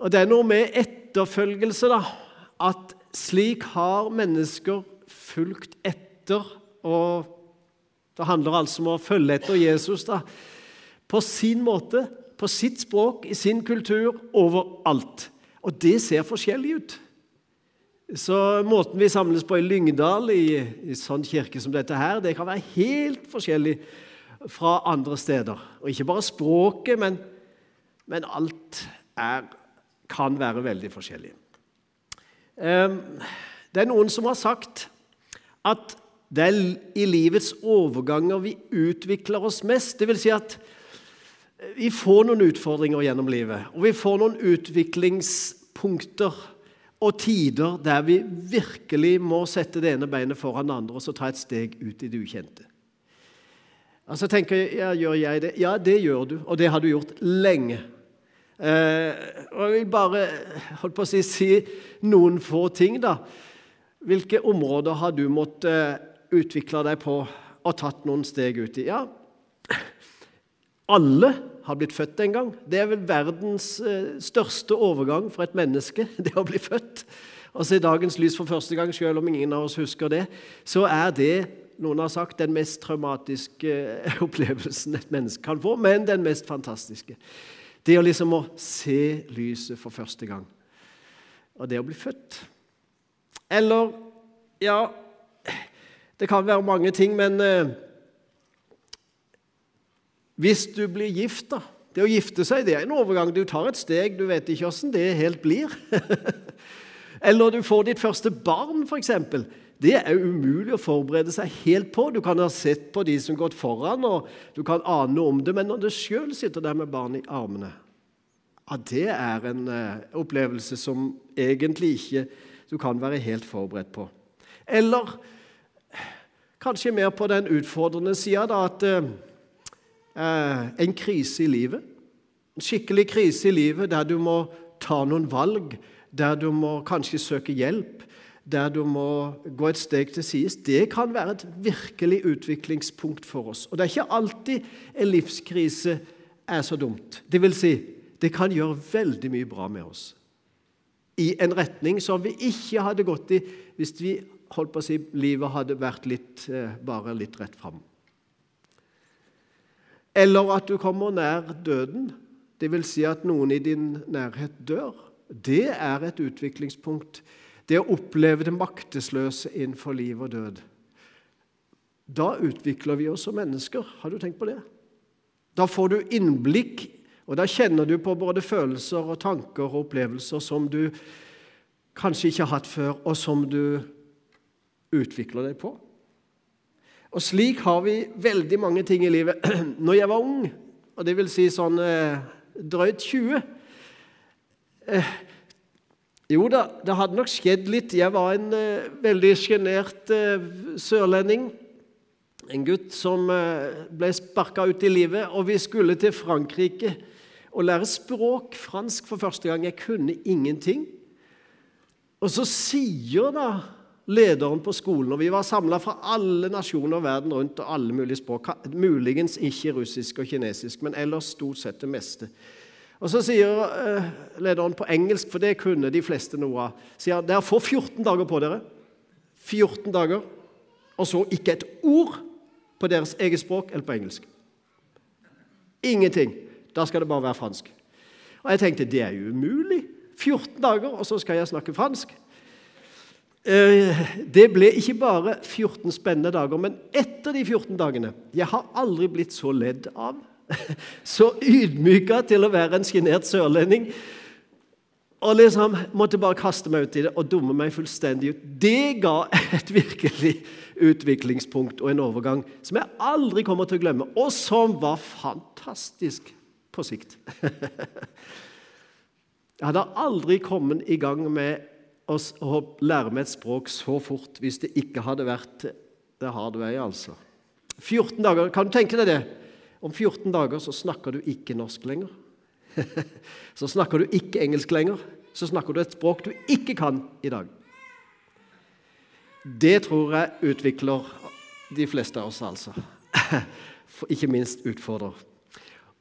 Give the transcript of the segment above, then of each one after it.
Og det er noe med etterfølgelse, da. At slik har mennesker fulgt etter. Og det handler altså om å følge etter Jesus da. på sin måte, på sitt språk, i sin kultur, overalt. Og det ser forskjellig ut. Så måten vi samles på i Lyngdal, i, i sånn kirke som dette her, det kan være helt forskjellig fra andre steder. Og ikke bare språket, men, men alt er, kan være veldig forskjellig. Ehm, det er noen som har sagt at det er i livets overganger vi utvikler oss mest. Det vil si at vi får noen utfordringer gjennom livet, og vi får noen utviklingspunkter og tider der vi virkelig må sette det ene beinet foran det andre og så ta et steg ut i det ukjente. Altså tenker jeg, ja, Gjør jeg det? Ja, det gjør du, og det har du gjort lenge. Eh, og Jeg bare holdt på å si, si noen få ting. da. Hvilke områder har du måttet uh, utvikle deg på og tatt noen steg ut i? Ja, alle har blitt født en gang. Det er vel verdens eh, største overgang for et menneske, det å bli født. Og se dagens lys for første gang, selv om ingen av oss husker det, så er det noen har sagt, den mest traumatiske eh, opplevelsen et menneske kan få, men den mest fantastiske. Det å liksom å se lyset for første gang. Og det å bli født. Eller Ja, det kan være mange ting, men eh, hvis du blir gift, da Det å gifte seg det er en overgang. Du tar et steg, du vet ikke åssen det helt blir. Eller du får ditt første barn, f.eks. Det er umulig å forberede seg helt på. Du kan ha sett på de som har gått foran, og du kan ane om det, men når du sjøl sitter der med barn i armene ja, Det er en uh, opplevelse som egentlig ikke du kan være helt forberedt på. Eller kanskje mer på den utfordrende sida, at uh, eh, en krise i livet. En skikkelig krise i livet der du må ta noen valg, der du må kanskje søke hjelp, der du må gå et steg til sides. Det kan være et virkelig utviklingspunkt for oss. Og det er ikke alltid en livskrise er så dumt. Det vil si, det kan gjøre veldig mye bra med oss. I en retning som vi ikke hadde gått i hvis vi holdt på å si, livet hadde vært litt, eh, bare litt rett fram. Eller at du kommer nær døden, dvs. Si at noen i din nærhet dør. Det er et utviklingspunkt. Det å oppleve det maktesløse innenfor liv og død. Da utvikler vi oss som mennesker. Har du tenkt på det? Da får du innblikk, og da kjenner du på både følelser og tanker og opplevelser som du kanskje ikke har hatt før, og som du utvikler deg på. Og slik har vi veldig mange ting i livet. Når jeg var ung, og det vil si sånn eh, drøyt 20 eh, Jo da, det hadde nok skjedd litt. Jeg var en eh, veldig sjenert eh, sørlending. En gutt som eh, ble sparka ut i livet. Og vi skulle til Frankrike og lære språk, fransk, for første gang. Jeg kunne ingenting. Og så sier da lederen på skolen, og vi var samla fra alle nasjoner verden rundt og alle mulige språk. Muligens ikke russisk og kinesisk, men ellers stort sett det meste. Og Så sier uh, lederen på engelsk, for det kunne de fleste noe av, sier dere får 14 dager på dere. 14 dager. Og så ikke et ord på deres eget språk eller på engelsk. Ingenting. Da skal det bare være fransk. Og jeg tenkte det er jo umulig. 14 dager, og så skal jeg snakke fransk. Eh, det ble ikke bare 14 spennende dager, men etter de 14 dagene Jeg har aldri blitt så ledd av, så ydmyka til å være en sjenert sørlending. Og liksom måtte bare kaste meg ut i det og dumme meg fullstendig ut. Det ga et virkelig utviklingspunkt og en overgang som jeg aldri kommer til å glemme, og som var fantastisk på sikt. Jeg hadde aldri kommet i gang med å lære meg et språk så fort hvis det ikke hadde vært det hard vei, altså. 14 dager, Kan du tenke deg det? Om 14 dager så snakker du ikke norsk lenger. så snakker du ikke engelsk lenger. Så snakker du et språk du ikke kan i dag. Det tror jeg utvikler de fleste av oss, altså. Ikke minst utfordrer.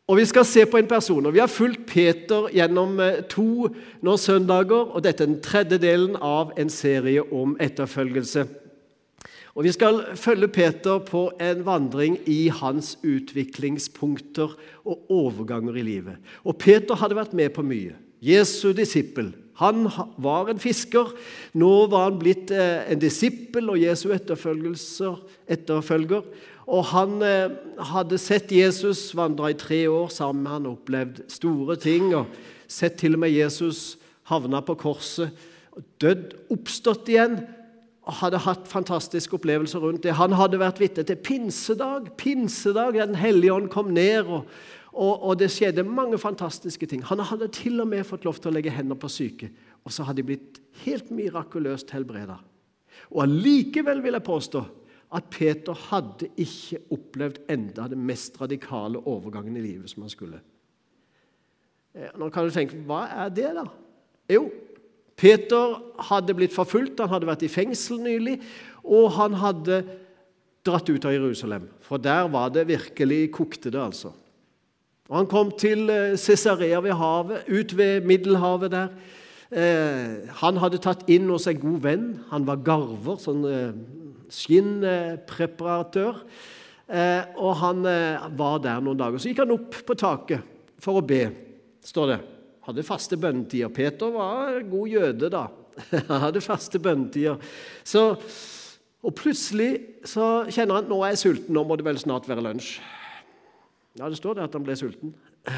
Og Vi skal se på en person. og Vi har fulgt Peter gjennom eh, to nå søndager. og Dette er den tredje delen av en serie om etterfølgelse. Og Vi skal følge Peter på en vandring i hans utviklingspunkter og overganger i livet. Og Peter hadde vært med på mye. Jesu disippel. Han var en fisker. Nå var han blitt eh, en disippel og Jesu etterfølger. Og han eh, hadde sett Jesus vandre i tre år sammen med han og opplevd store ting. og Sett til og med Jesus havna på korset, dødd, oppstått igjen. Hadde hatt fantastiske opplevelser rundt det. Han hadde vært vitne til pinsedag, pinsedag, Den hellige ånd kom ned. og, og, og det skjedde mange fantastiske ting. Han hadde til og med fått lov til å legge hender på syke. Og så hadde de blitt helt mirakuløst helbreda. Og allikevel vil jeg påstå at Peter hadde ikke opplevd enda den mest radikale overgangen i livet som han skulle. Eh, nå kan du tenke hva er det, da? Jo, Peter hadde blitt forfulgt, han hadde vært i fengsel nylig, og han hadde dratt ut av Jerusalem. For der var det virkelig kokte det, altså. Og Han kom til eh, Cesarea ved havet, ut ved Middelhavet der. Eh, han hadde tatt inn hos en god venn. Han var garver, sånn eh, skinnpreparatør. Og han var der noen dager. Så gikk han opp på taket for å be, står det. Hadde faste bønnetider. Peter var god jøde, da. Han hadde faste bønnetider. Så, og plutselig så kjenner han at nå er jeg sulten, nå må det vel snart være lunsj. Ja, det står det at han ble sulten.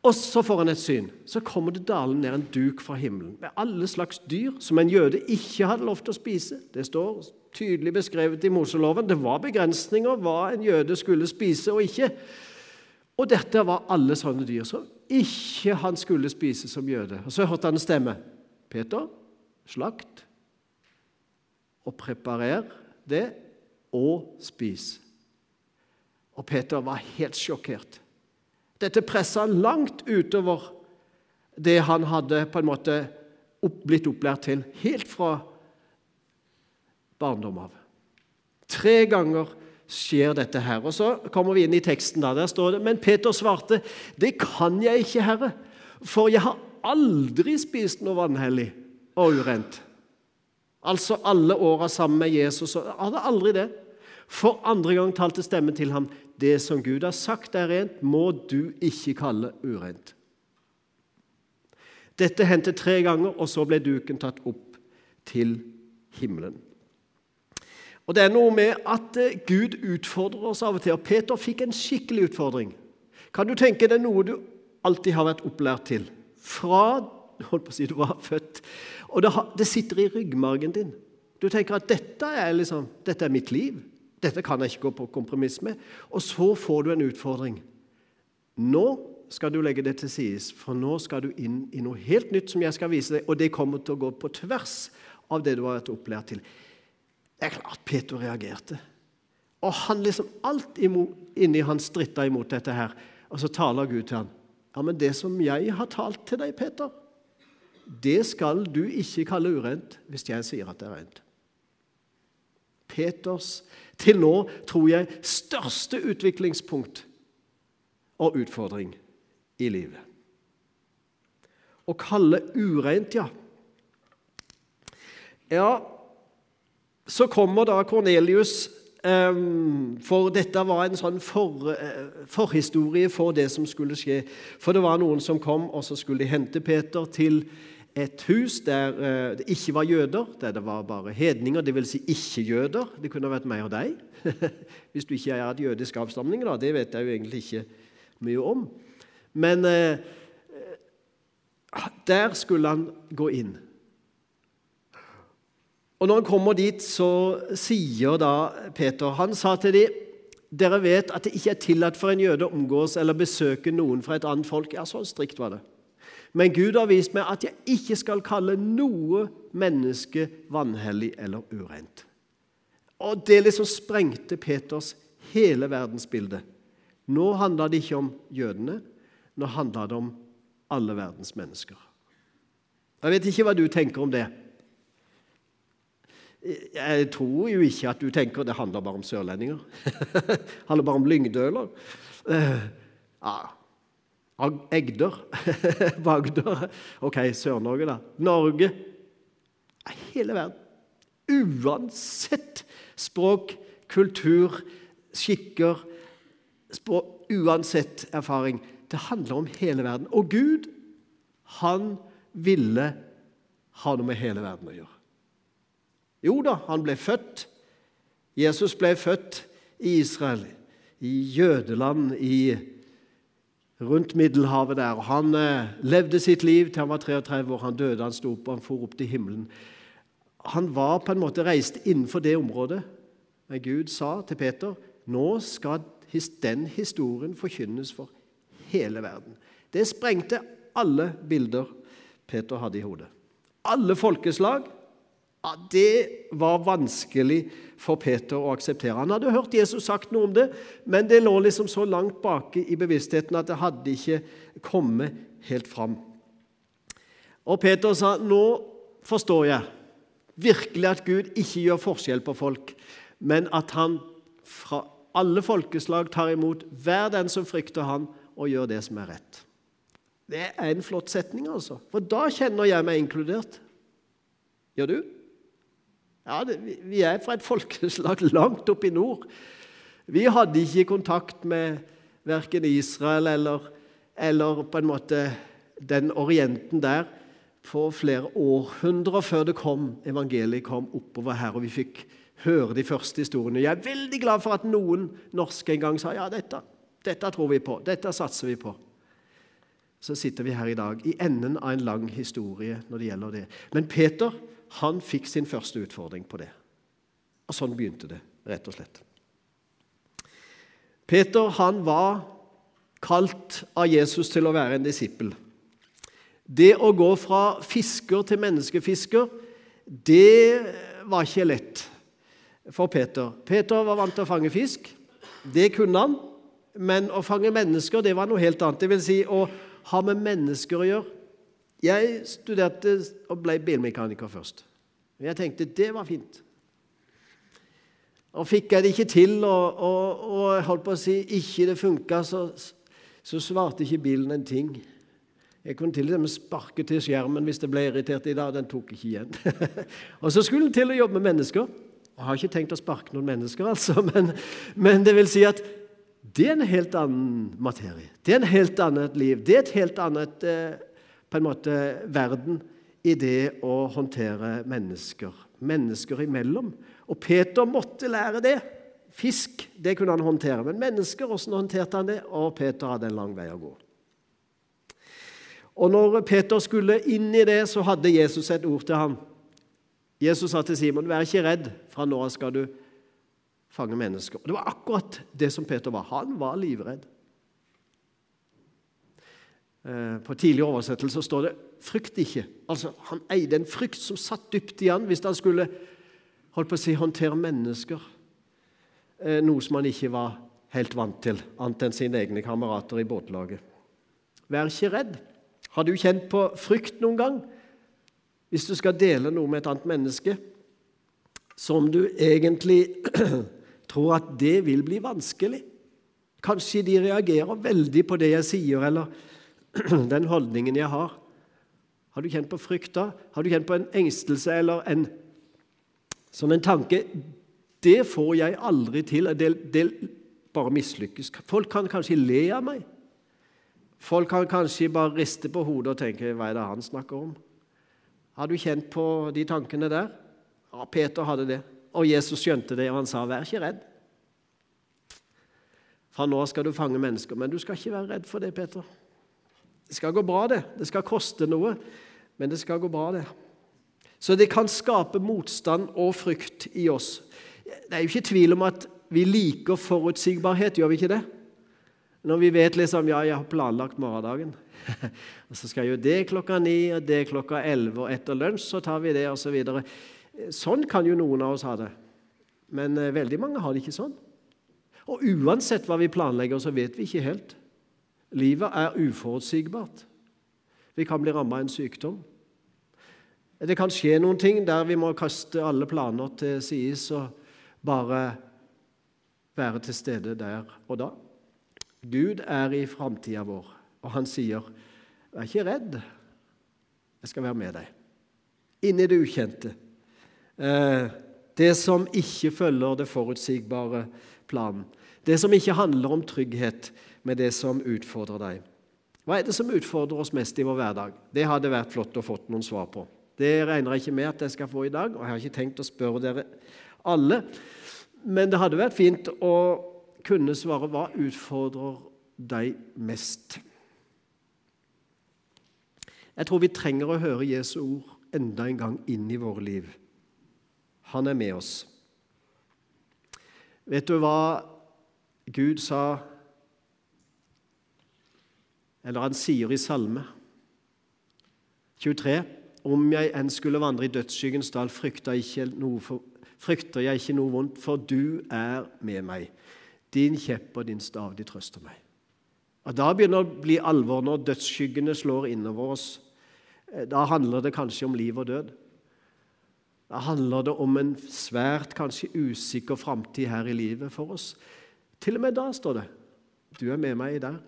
Og så får han et syn. Så kommer det dalende ned en duk fra himmelen med alle slags dyr som en jøde ikke hadde lov til å spise. Det står tydelig beskrevet i Moseloven. Det var begrensninger hva en jøde skulle spise og ikke. Og dette var alle sånne dyr som ikke han skulle spise som jøde. Og Så hørte han en stemme. Peter, slakt og preparer det, og spis. Og Peter var helt sjokkert. Dette pressa han langt utover det han hadde på en måte blitt opplært til helt fra barndom av. Tre ganger skjer dette her. Og Så kommer vi inn i teksten. da, Der står det Men Peter svarte, 'Det kan jeg ikke, Herre, for jeg har aldri spist noe vanhellig og urent.' Altså alle åra sammen med Jesus. Jeg hadde aldri det. For andre gang talte stemmen til ham, 'Det som Gud har sagt er rent, må du ikke kalle urent.' Dette hendte tre ganger, og så ble duken tatt opp til himmelen. Og Det er noe med at eh, Gud utfordrer oss av og til. og Peter fikk en skikkelig utfordring. Kan du tenke deg noe du alltid har vært opplært til? Fra holdt på å si, du var født. Og det, det sitter i ryggmargen din. Du tenker at dette er, liksom, dette er mitt liv. Dette kan jeg ikke gå på kompromiss med. Og så får du en utfordring. Nå skal du legge det til side, for nå skal du inn i noe helt nytt som jeg skal vise deg, og det kommer til å gå på tvers av det du har vært opplært til. Det er klart Peter reagerte. Og han liksom alt inni han stritta imot dette her. Og så taler Gud til ham. Ja, men det som jeg har talt til deg, Peter, det skal du ikke kalle urent hvis jeg sier at det er rent. Peters til nå, tror jeg, største utviklingspunkt og utfordring i livet. Å kalle ureint, ja. Ja, så kommer da Kornelius ehm, For dette var en sånn for, eh, forhistorie for det som skulle skje. For det var noen som kom, og så skulle de hente Peter til et hus der eh, det ikke var jøder, der det var bare hedninger, dvs. Si ikke-jøder. Det kunne vært meg og deg. Hvis du ikke er av jødisk avstamning, da. Det vet jeg jo egentlig ikke mye om. Men eh, der skulle han gå inn. Og når han kommer dit, så sier da Peter Han sa til dem dere vet at det ikke er tillatt for en jøde å omgås eller besøke noen fra et annet folk. Ja, så strikt var det. Men Gud har vist meg at jeg ikke skal kalle noe menneske vanhellig eller ureint. Og Det liksom sprengte Peters hele verdensbilde. Nå handla det ikke om jødene, nå handla det om alle verdens mennesker. Jeg vet ikke hva du tenker om det. Jeg tror jo ikke at du tenker det handler bare om sørlendinger. det handler bare om lyngdøler. Eh, ja, Egder. Vagder Ok, Sør-Norge, da. Norge. Hele verden. Uansett språk, kultur, skikker, språk, uansett erfaring. Det handler om hele verden. Og Gud, han ville ha noe med hele verden å gjøre. Jo da, han ble født. Jesus ble født i Israel, i jødeland, i, rundt Middelhavet der. Og han eh, levde sitt liv til han var 33 år. Han døde, han sto opp, han for opp til himmelen. Han var på en måte reist innenfor det området. Men Gud sa til Peter nå skal den historien forkynnes for hele verden. Det sprengte alle bilder Peter hadde i hodet. Alle folkeslag ja, Det var vanskelig for Peter å akseptere. Han hadde hørt Jesus sagt noe om det, men det lå liksom så langt bake i bevisstheten at det hadde ikke kommet helt fram. Og Peter sa, 'Nå forstår jeg virkelig at Gud ikke gjør forskjell på folk, men at han fra alle folkeslag tar imot hver den som frykter han, og gjør det som er rett.' Det er en flott setning, altså. For da kjenner jeg meg inkludert. Gjør du? Ja, det, Vi er fra et folkeslag langt oppe i nord. Vi hadde ikke kontakt med verken Israel eller, eller på en måte den orienten der på flere århundrer før det kom, evangeliet kom oppover her, og vi fikk høre de første historiene. Jeg er veldig glad for at noen norske en gang sa ja, dette, dette tror vi på, dette satser vi på. Så sitter vi her i dag i enden av en lang historie når det gjelder det. Men Peter han fikk sin første utfordring på det. Og sånn begynte det, rett og slett. Peter han var kalt av Jesus til å være en disippel. Det å gå fra fisker til menneskefisker, det var ikke lett for Peter. Peter var vant til å fange fisk. Det kunne han. Men å fange mennesker det var noe helt annet. Det vil si å ha med mennesker å gjøre. Jeg studerte og ble bilmekaniker først. Jeg tenkte det var fint. Og fikk jeg det ikke til, og, og, og holdt på å si ikke det funka, så, så, svarte ikke bilen en ting. Jeg kunne til og med sparke til skjermen hvis det ble irritert i dag. Den tok ikke igjen. og så skulle den til å jobbe med mennesker. Jeg har ikke tenkt å sparke noen mennesker, altså, men, men det vil si at det er en helt annen materie. Det er en helt annet liv. Det er et helt annet eh, på en måte verden i det å håndtere mennesker. Mennesker imellom. Og Peter måtte lære det. Fisk det kunne han håndtere, men mennesker, hvordan håndterte han det? Og Peter hadde en lang vei å gå. Og når Peter skulle inn i det, så hadde Jesus et ord til ham. Jesus sa til Simon, 'Vær ikke redd, fra nå av skal du fange mennesker.' Og Det var akkurat det som Peter var. Han var livredd. Eh, på tidlig oversettelse står det 'frykt ikke'. Altså, Han eide en frykt som satt dypt i han hvis han skulle holdt på å si, håndtere mennesker. Eh, noe som han ikke var helt vant til, annet enn sine egne kamerater i båtlaget. Vær ikke redd. Har du kjent på frykt noen gang? Hvis du skal dele noe med et annet menneske som du egentlig tror at det vil bli vanskelig Kanskje de reagerer veldig på det jeg sier, eller den holdningen jeg har. Har du kjent på frykt da? Har du kjent på en engstelse eller en sånn en tanke Det får jeg aldri til. Det, det bare mislykkes. Folk kan kanskje le av meg. Folk kan kanskje bare riste på hodet og tenke 'Hva er det han snakker om?' Har du kjent på de tankene der? Ja, Peter hadde det. Og Jesus skjønte det, og han sa, 'Vær ikke redd'. Fra nå skal du fange mennesker. Men du skal ikke være redd for det, Peter. Det skal gå bra, det. Det skal koste noe, men det skal gå bra, det. Så det kan skape motstand og frykt i oss. Det er jo ikke tvil om at vi liker forutsigbarhet, gjør vi ikke det? Når vi vet liksom ja, jeg har planlagt morgendagen. og Så skal jo det klokka ni, og det klokka elleve, og etter lunsj så tar vi det, osv. Så videre. sånn kan jo noen av oss ha det. Men eh, veldig mange har det ikke sånn. Og uansett hva vi planlegger, så vet vi ikke helt. Livet er uforutsigbart. Vi kan bli rammet av en sykdom. Det kan skje noen ting der vi må kaste alle planer til sides og bare være til stede der og da. Gud er i framtida vår. Og han sier, 'Vær ikke redd. Jeg skal være med deg.' Inn i det ukjente. Eh, det som ikke følger det forutsigbare planen. Det som ikke handler om trygghet, men det som utfordrer deg. Hva er det som utfordrer oss mest i vår hverdag? Det hadde vært flott å fått noen svar på. Det regner jeg ikke med at jeg skal få i dag, og jeg har ikke tenkt å spørre dere alle. Men det hadde vært fint å kunne svare hva utfordrer deg mest? Jeg tror vi trenger å høre Jesu ord enda en gang inn i våre liv. Han er med oss. Vet du hva Gud sa Eller han sier i Salme 23.: Om jeg enn skulle vandre i dødsskyggens dal, frykter jeg for frykter jeg ikke noe vondt, for du er med meg. Din kjepp og din stav, de trøster meg. Og Da begynner det å bli alvor når dødsskyggene slår innover oss. Eh, da handler det kanskje om liv og død. Da handler det om en svært, kanskje usikker framtid her i livet for oss. Til og med da står det du er med meg der.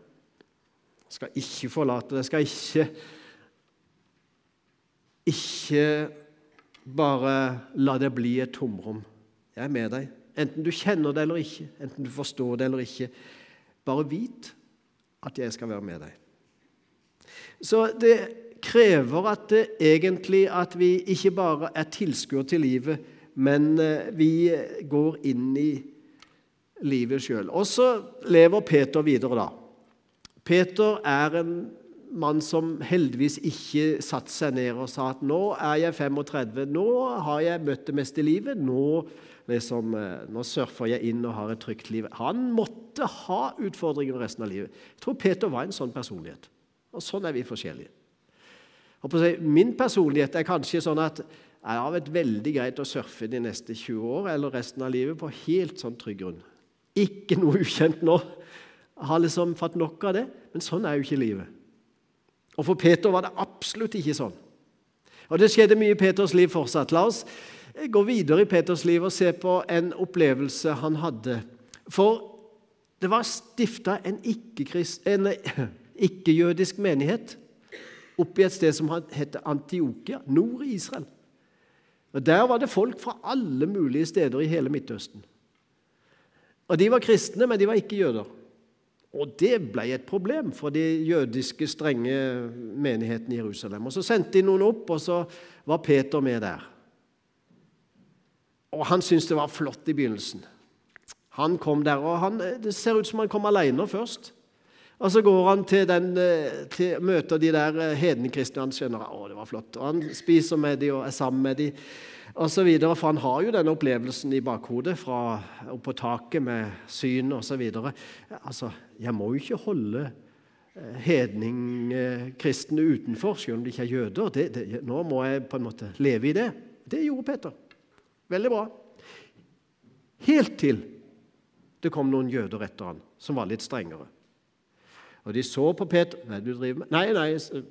Skal ikke forlate. Jeg skal ikke ikke bare la det bli et tomrom. Jeg er med deg. Enten du kjenner det eller ikke, enten du forstår det eller ikke. Bare vit at jeg skal være med deg. Så det krever at det egentlig at vi ikke bare er tilskuere til livet, men eh, vi går inn i livet sjøl. Og så lever Peter videre, da. Peter er en mann som heldigvis ikke satte seg ned og sa at 'nå er jeg 35, nå har jeg møtt det meste i livet', nå, liksom, eh, nå surfer jeg inn og har et trygt liv. Han måtte ha utfordringer resten av livet. Jeg tror Peter var en sånn personlighet. Og sånn er vi forskjellige. Min personlighet er kanskje sånn at jeg har vært veldig greit å surfe de neste 20 år eller resten av livet på helt sånn trygg grunn. Ikke noe ukjent nå. Har liksom fått nok av det, men sånn er jo ikke livet. Og For Peter var det absolutt ikke sånn. Og Det skjedde mye i Peters liv fortsatt. La oss gå videre i Peters liv og se på en opplevelse han hadde. For det var stifta en ikke-jødisk ikke menighet oppe i et sted som het Antiokia, nord i Israel. Og Der var det folk fra alle mulige steder i hele Midtøsten. Og De var kristne, men de var ikke jøder. Og det ble et problem for de jødiske, strenge menighetene i Jerusalem. Og Så sendte de noen opp, og så var Peter med der. Og Han syntes det var flott i begynnelsen. Han kom der, og han, Det ser ut som han kom alene først. Og Så går han til, den, til møter de der hedningekristne. Han skjønner å, det var flott. Og Han spiser med dem og er sammen med dem videre, For han har jo denne opplevelsen i bakhodet fra opp på taket med syn osv. Altså, jeg må jo ikke holde eh, hedningkristne utenfor, selv om de ikke er jøder. Det, det, nå må jeg på en måte leve i det. Det gjorde Peter. Veldig bra. Helt til det kom noen jøder etter han, som var litt strengere. Og de så på Peter er det du driver med? Nei, nei,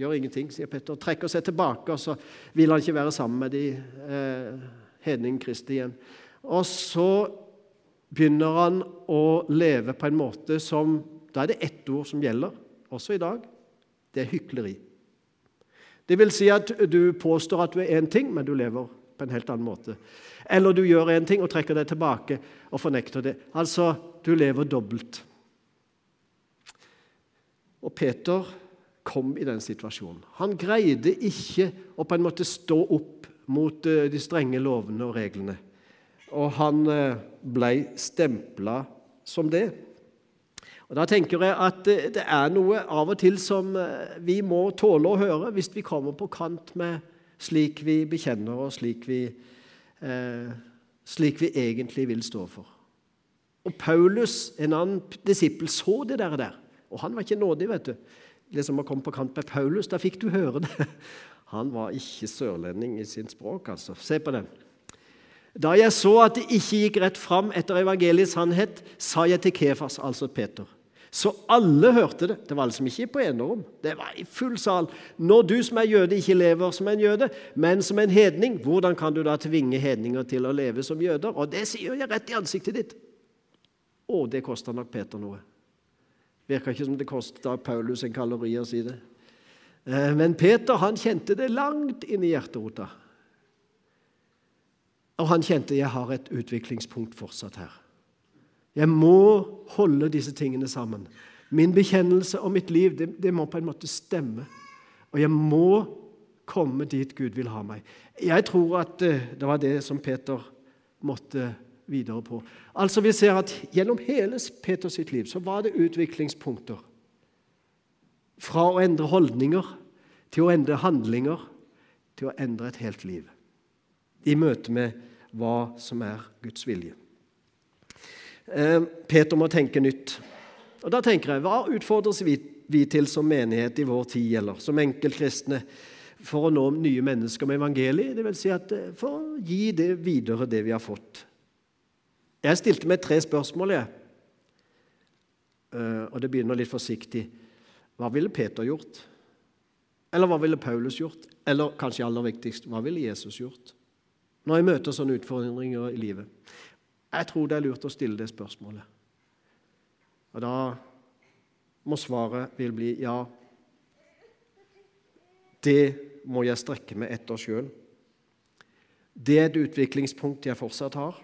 Gjør ingenting, sier Petter. Trekker seg tilbake, og så vil han ikke være sammen med de eh, hedningkristne igjen. Og så begynner han å leve på en måte som Da er det ett ord som gjelder, også i dag. Det er hykleri. Det vil si at du påstår at du er én ting, men du lever på en helt annen måte. Eller du gjør én ting og trekker deg tilbake og fornekter det. Altså, du lever dobbelt. Og Peter kom i den situasjonen. Han greide ikke å på en måte stå opp mot eh, de strenge lovene og reglene. Og han eh, ble stempla som det. Og Da tenker jeg at det er noe av og til som eh, vi må tåle å høre hvis vi kommer på kant med slik vi bekjenner og slik vi, eh, slik vi egentlig vil stå for. Og Paulus, en annen disippel, så det der. Og han var ikke nådig. vet du liksom å komme på kant med Paulus. Da fikk du høre det. Han var ikke sørlending i sin språk, altså. Se på det. Da jeg så at det ikke gikk rett fram etter evangeliets sannhet, sa jeg til Kefas, altså Peter. Så alle hørte det. Det var liksom ikke på enerom. Det var i full sal. Når du som er jøde, ikke lever som en jøde, men som en hedning, hvordan kan du da tvinge hedninger til å leve som jøder? Og det sier jeg rett i ansiktet ditt. Å, det kosta nok Peter noe. Virka ikke som det kosta Paulus en kalori å si det. Eh, men Peter han kjente det langt inn i hjerterota. Og han kjente jeg har et utviklingspunkt fortsatt her. Jeg må holde disse tingene sammen. Min bekjennelse og mitt liv det, det må på en måte stemme. Og jeg må komme dit Gud vil ha meg. Jeg tror at eh, det var det som Peter måtte videre på. Altså Vi ser at gjennom hele Peters sitt liv så var det utviklingspunkter. Fra å endre holdninger til å endre handlinger til å endre et helt liv. I møte med hva som er Guds vilje. Eh, Peter må tenke nytt. Og da tenker jeg, Hva utfordres vi, til som menighet i vår tid, eller som enkeltkristne, for å nå nye mennesker med evangeliet? Det vil si at eh, for å gi det videre, det vi har fått. Jeg stilte meg tre spørsmål, jeg. Eh, og det begynner litt forsiktig. Hva ville Peter gjort? Eller hva ville Paulus gjort? Eller kanskje aller viktigst, hva ville Jesus gjort? Når jeg møter sånne utfordringer i livet. Jeg tror det er lurt å stille det spørsmålet. Og da må svaret vil bli ja. Det må jeg strekke meg etter sjøl. Det er et utviklingspunkt jeg fortsatt har.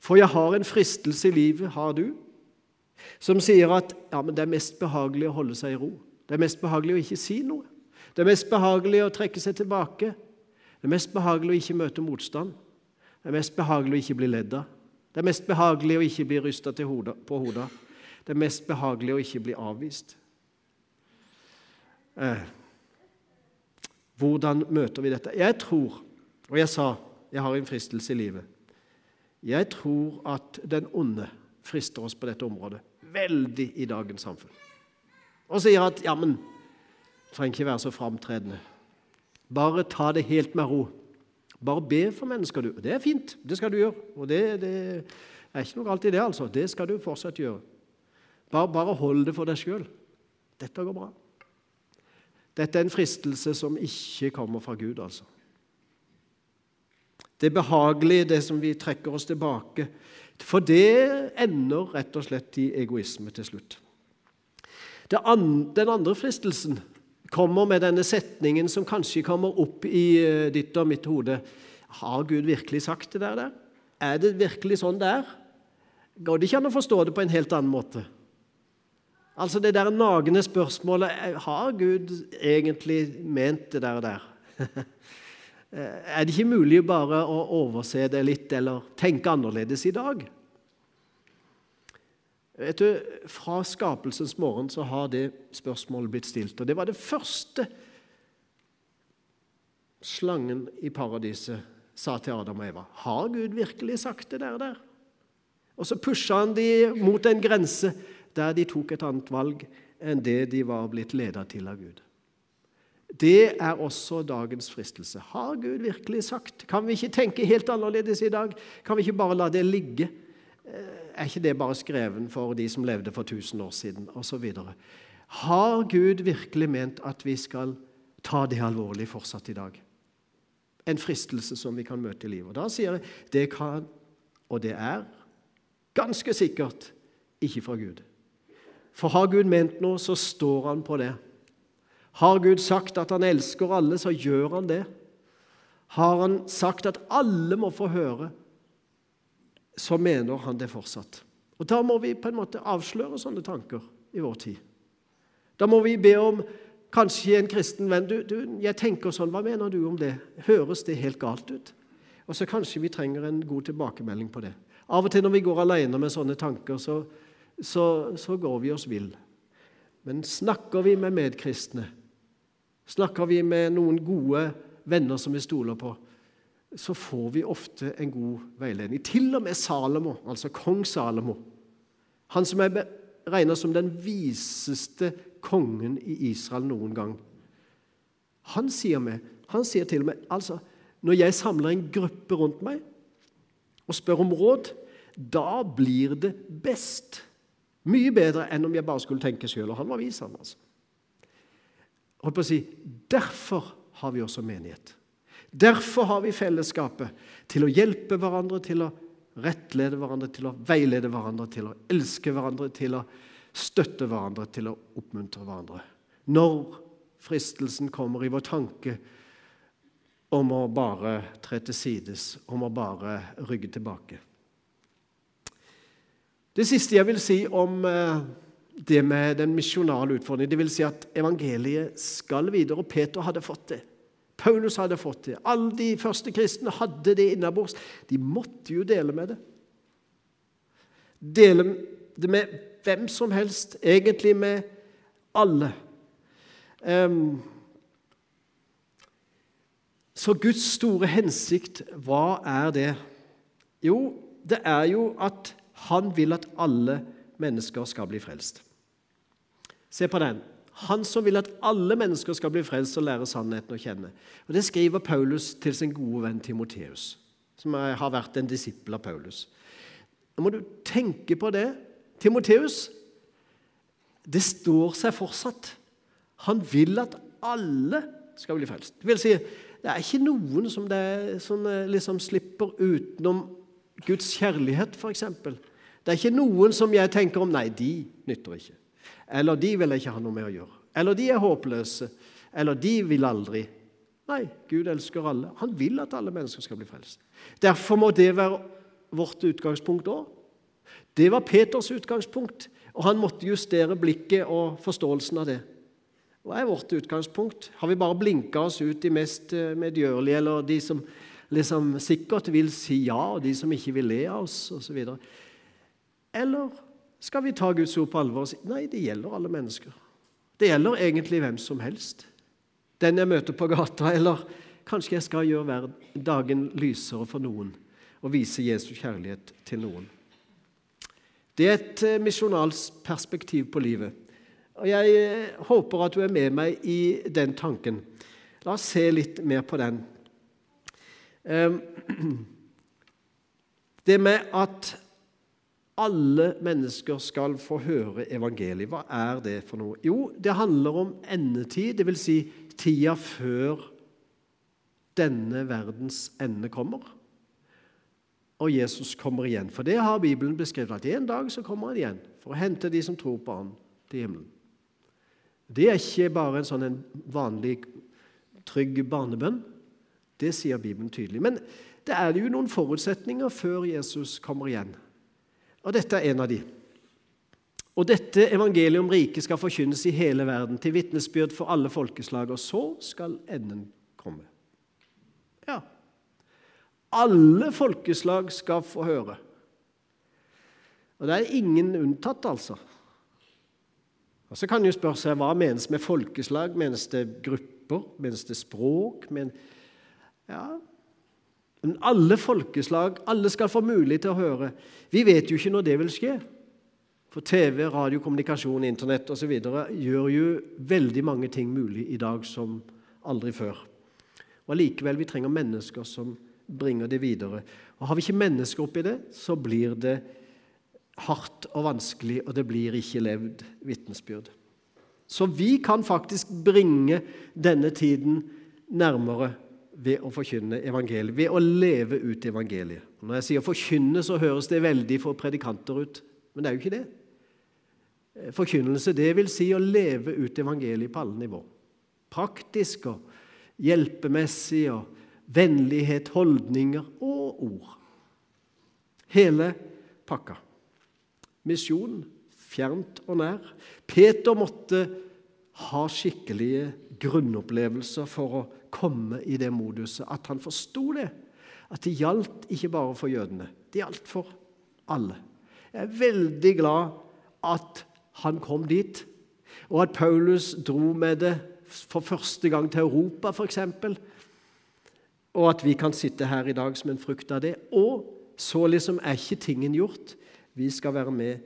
For jeg har en fristelse i livet, har du, som sier at ja, det er mest behagelig å holde seg i ro. Det er mest behagelig å ikke si noe. Det er mest behagelig å trekke seg tilbake. Det er mest behagelig å ikke møte motstand. Det er mest behagelig å ikke bli ledd av. Det er mest behagelig å ikke bli rysta på hodet. Det er mest behagelig å ikke bli avvist. Eh. Hvordan møter vi dette? Jeg tror, og jeg sa jeg har en fristelse i livet Jeg tror at den onde frister oss på dette området veldig i dagens samfunn. Og sier at ja, men trenger ikke være så framtredende. Bare ta det helt med ro. Bare be for mennesker, du. Det er fint, det skal du gjøre. Og det, det er ikke noe galt i det, altså. Det skal du fortsatt gjøre. Bare, bare hold det for deg sjøl. Dette går bra. Dette er en fristelse som ikke kommer fra Gud, altså. Det behagelige, det som vi trekker oss tilbake. For det ender rett og slett i egoisme til slutt. Den andre fristelsen kommer med denne setningen som kanskje kommer opp i eh, ditt og mitt hode. Har Gud virkelig sagt det der? Er det virkelig sånn det er? Går det ikke an å forstå det på en helt annen måte? Altså det der nagende spørsmålet Har Gud egentlig ment det der? og der? er det ikke mulig bare å overse det litt, eller tenke annerledes i dag? Vet du, Fra skapelsens morgen så har det spørsmålet blitt stilt. Og det var det første slangen i paradiset sa til Adam og Eva. Har Gud virkelig sagt det der? der? Og så pusha han de mot en grense der de tok et annet valg enn det de var blitt ledet til av Gud. Det er også dagens fristelse. Har Gud virkelig sagt? Kan vi ikke tenke helt annerledes i dag? Kan vi ikke bare la det ligge? Eh, er ikke det bare skreven for de som levde for 1000 år siden? Og videre. Har Gud virkelig ment at vi skal ta det alvorlig fortsatt i dag? En fristelse som vi kan møte i livet. Og Da sier jeg det kan, og det er, ganske sikkert ikke fra Gud. For har Gud ment noe, så står han på det. Har Gud sagt at han elsker alle, så gjør han det. Har han sagt at alle må få høre, så mener han det fortsatt. Og Da må vi på en måte avsløre sånne tanker i vår tid. Da må vi be om kanskje en kristen venn du, du, jeg tenker sånn, Hva mener du om det? Høres det helt galt ut? Og så kanskje vi trenger en god tilbakemelding på det. Av og til når vi går alene med sånne tanker, så, så, så går vi oss vill. Men snakker vi med medkristne, snakker vi med noen gode venner som vi stoler på, så får vi ofte en god veiledning. Til og med Salomo, altså kong Salomo, han som er regna som den viseste kongen i Israel noen gang. Han sier, med, han sier til meg altså, Når jeg samler en gruppe rundt meg og spør om råd, da blir det best mye bedre enn om jeg bare skulle tenke sjøl. Og han var vis, han, altså. Holdt på å si, Derfor har vi også menighet. Derfor har vi fellesskapet til å hjelpe hverandre, til å rettlede hverandre, til å veilede hverandre, til å elske hverandre, til å støtte hverandre til å oppmuntre hverandre. Når fristelsen kommer i vår tanke om å bare tre til sides, om å bare rygge tilbake. Det siste jeg vil si om eh, det med den misjonale utfordringen, det vil si at evangeliet skal videre. og Peter hadde fått det. Paulus hadde fått det. Alle de første kristne hadde det innabords. De måtte jo dele med det. Dele det med hvem som helst, egentlig med alle. Um, så Guds store hensikt, hva er det? Jo, det er jo at han vil at alle mennesker skal bli frelst. Se på den. Han som vil at alle mennesker skal bli frelst og lære sannheten å kjenne. Og Det skriver Paulus til sin gode venn Timoteus, som har vært en disippel av Paulus. Nå må du tenke på det. Timoteus, det står seg fortsatt. Han vil at alle skal bli frelst. Det vil si, det er ikke noen som, det, som liksom slipper utenom Guds kjærlighet, f.eks. Det er ikke noen som jeg tenker om Nei, de nytter ikke. Eller de vil jeg ikke ha noe med å gjøre. Eller de er håpløse. Eller de vil aldri. Nei, Gud elsker alle. Han vil at alle mennesker skal bli frelst. Derfor må det være vårt utgangspunkt òg. Det var Peters utgangspunkt, og han måtte justere blikket og forståelsen av det. Hva er vårt utgangspunkt? Har vi bare blinka oss ut de mest eh, medgjørlige, eller de som liksom sikkert vil si ja, og de som ikke vil le av oss, osv.? Eller skal vi ta Guds ord på alvor og si nei, det gjelder alle mennesker? Det gjelder egentlig hvem som helst. Den jeg møter på gata, eller kanskje jeg skal gjøre dagen lysere for noen og vise Jesu kjærlighet til noen. Det er et eh, perspektiv på livet. Og Jeg eh, håper at du er med meg i den tanken. La oss se litt mer på den. Ehm, det med at alle mennesker skal få høre evangeliet, hva er det for noe? Jo, det handler om endetid, dvs. Si tida før denne verdens ende kommer. Og Jesus kommer igjen. For det har Bibelen beskrevet, at en dag så kommer han igjen for å hente de som tror på han, til himmelen. Det er ikke bare en sånn en vanlig, trygg barnebønn. Det sier Bibelen tydelig. Men det er jo noen forutsetninger før Jesus kommer igjen. Og dette er en av de. Og dette evangeliet om riket skal forkynnes i hele verden, til vitnesbyrd for alle folkeslag, og så skal enden komme. Ja. Alle folkeslag skal få høre. Og det er ingen unntatt, altså. Og Så kan jo spørre seg hva menes med folkeslag? Menes det grupper? Menes det språk? Men, ja. Men alle folkeslag, alle skal få mulighet til å høre. Vi vet jo ikke når det vil skje. For TV, radio, kommunikasjon, Internett osv. gjør jo veldig mange ting mulig i dag som aldri før. Og Allikevel vi trenger mennesker som bringer det videre. Og Har vi ikke mennesker oppi det, så blir det hardt og vanskelig, og det blir ikke levd vitnesbyrd. Så vi kan faktisk bringe denne tiden nærmere ved å forkynne evangeliet, ved å leve ut evangeliet. Når jeg sier forkynne, så høres det veldig for predikanter ut, men det er jo ikke det. Forkynnelse, det vil si å leve ut evangeliet på alle nivå. Praktisk og hjelpemessig og vennlighet, holdninger og ord. Hele pakka misjon, fjernt og nær. Peter måtte ha skikkelige grunnopplevelser for å komme i det moduset at han forsto det. At det gjaldt ikke bare for jødene, det gjaldt for alle. Jeg er veldig glad at han kom dit, og at Paulus dro med det for første gang til Europa, f.eks. Og at vi kan sitte her i dag som en frukt av det. Og så liksom er ikke tingen gjort. Vi skal være med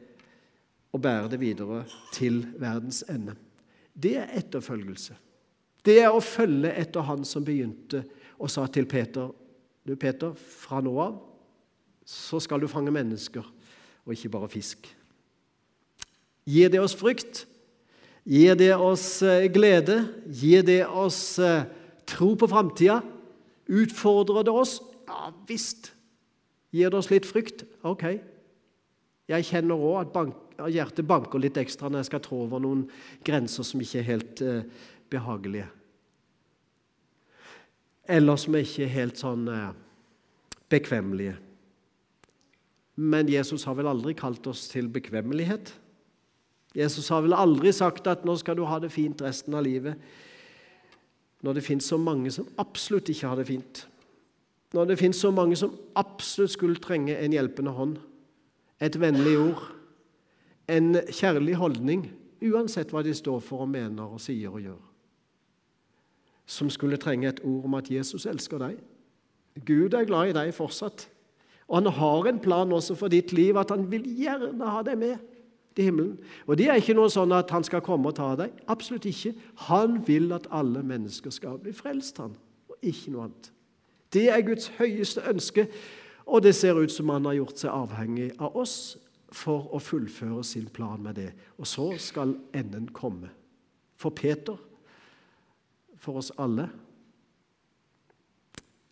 og bære det videre til verdens ende. Det er etterfølgelse. Det er å følge etter han som begynte og sa til Peter Du, Peter, fra nå av så skal du fange mennesker, og ikke bare fisk. Gir det oss frykt? Gir det oss eh, glede? Gir det oss eh, tro på framtida? Utfordrer det oss? Ja visst. Gir det oss litt frykt? Ok. Jeg kjenner òg at, hjertet banker litt ekstra når jeg skal trå over noen grenser som ikke er helt eh, behagelige. Eller som ikke er helt sånn eh, bekvemmelige. Men Jesus har vel aldri kalt oss til bekvemmelighet? Jesus har vel aldri sagt at 'nå skal du ha det fint resten av livet', når det fins så mange som absolutt ikke har det fint. Når det fins så mange som absolutt skulle trenge en hjelpende hånd, et vennlig ord, en kjærlig holdning, uansett hva de står for og mener og sier og gjør. Som skulle trenge et ord om at Jesus elsker deg. Gud er glad i deg fortsatt. Og han har en plan også for ditt liv, at han vil gjerne ha deg med til himmelen. Og Det er ikke noe sånn at han skal komme og ta deg. Absolutt ikke. Han vil at alle mennesker skal bli frelst, han, og ikke noe annet. Det er Guds høyeste ønske, og det ser ut som han har gjort seg avhengig av oss for å fullføre sin plan med det. Og så skal enden komme. For Peter, for oss alle.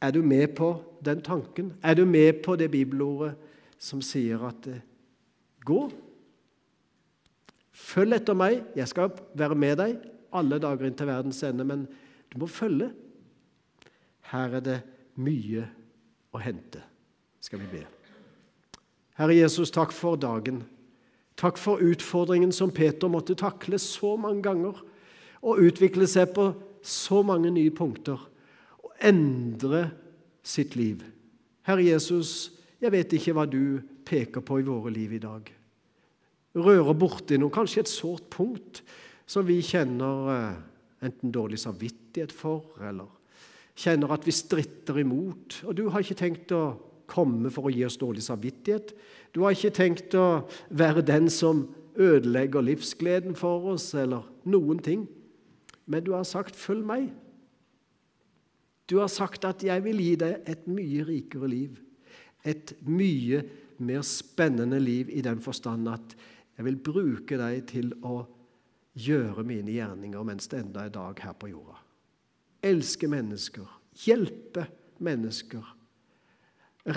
Er du med på den tanken? Er du med på det bibelordet som sier at gå? Følg etter meg, jeg skal være med deg alle dager inn til verdens ende, men du må følge. Her er det mye å hente, skal vi be. Herre Jesus, takk for dagen. Takk for utfordringen som Peter måtte takle så mange ganger, og utvikle seg på så mange nye punkter, og endre sitt liv. Herre Jesus, jeg vet ikke hva du peker på i våre liv i dag rører borti noe, kanskje et sårt punkt som vi kjenner eh, enten dårlig samvittighet for, eller kjenner at vi stritter imot. Og du har ikke tenkt å komme for å gi oss dårlig samvittighet. Du har ikke tenkt å være den som ødelegger livsgleden for oss, eller noen ting. Men du har sagt 'følg meg'. Du har sagt at 'jeg vil gi deg et mye rikere liv'. Et mye mer spennende liv i den forstand at jeg vil bruke deg til å gjøre mine gjerninger mens det enda er dag her på jorda. Elske mennesker, hjelpe mennesker,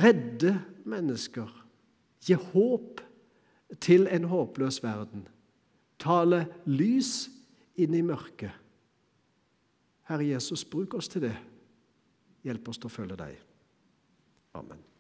redde mennesker, gi håp til en håpløs verden, tale lys inn i mørket. Herre Jesus, bruk oss til det. Hjelp oss til å følge deg. Amen.